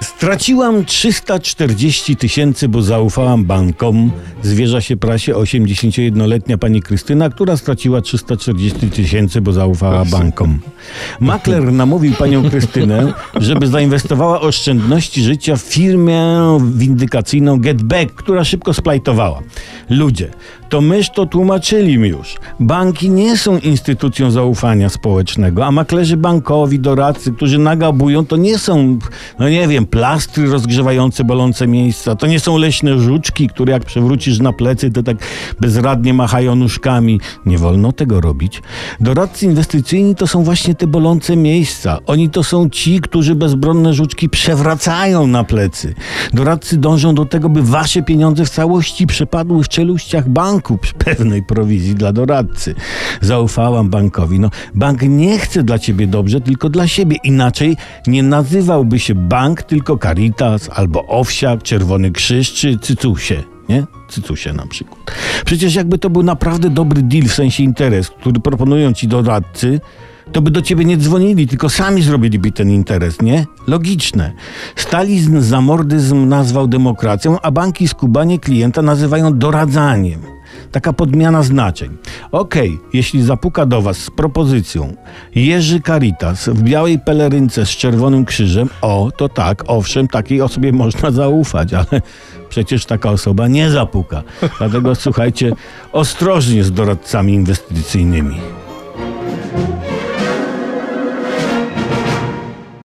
Straciłam 340 tysięcy, bo zaufałam bankom. Zwierza się prasie 81-letnia pani Krystyna, która straciła 340 tysięcy, bo zaufała bankom. Makler namówił panią Krystynę, żeby zainwestowała oszczędności życia w firmę windykacyjną GetBack, która szybko splajtowała. Ludzie, to myż to tłumaczyli już. Banki nie są instytucją zaufania społecznego, a maklerzy bankowi, doradcy, którzy nagabują, to nie są, no nie wiem, plastry rozgrzewające bolące miejsca, to nie są leśne żuczki, które jak przewrócisz na plecy, to tak bezradnie machają nóżkami. Nie wolno tego robić. Doradcy inwestycyjni to są właśnie te bolące miejsca. Oni to są ci, którzy bezbronne żuczki przewracają na plecy. Doradcy dążą do tego, by wasze pieniądze w całości przepadły w czeluściach banku przy pewnej prowizji dla doradcy. Zaufałam bankowi. No, bank nie chce dla ciebie dobrze, tylko dla siebie. Inaczej nie nazywałby się bank, tylko Caritas albo Owsiak, Czerwony Krzyż czy Cycusie. Nie? Cycusie na przykład. Przecież jakby to był naprawdę dobry deal, w sensie interes, który proponują ci doradcy, to by do ciebie nie dzwonili, tylko sami zrobiliby ten interes, nie? Logiczne. Stalizm zamordyzm nazwał demokracją, a banki skubanie klienta nazywają doradzaniem. Taka podmiana znaczeń. Okej, jeśli zapuka do was z propozycją Jerzy Caritas w białej pelerynce z czerwonym krzyżem, o, to tak, owszem, takiej osobie można zaufać, ale przecież taka osoba nie zapuka. Dlatego słuchajcie, ostrożnie z doradcami inwestycyjnymi.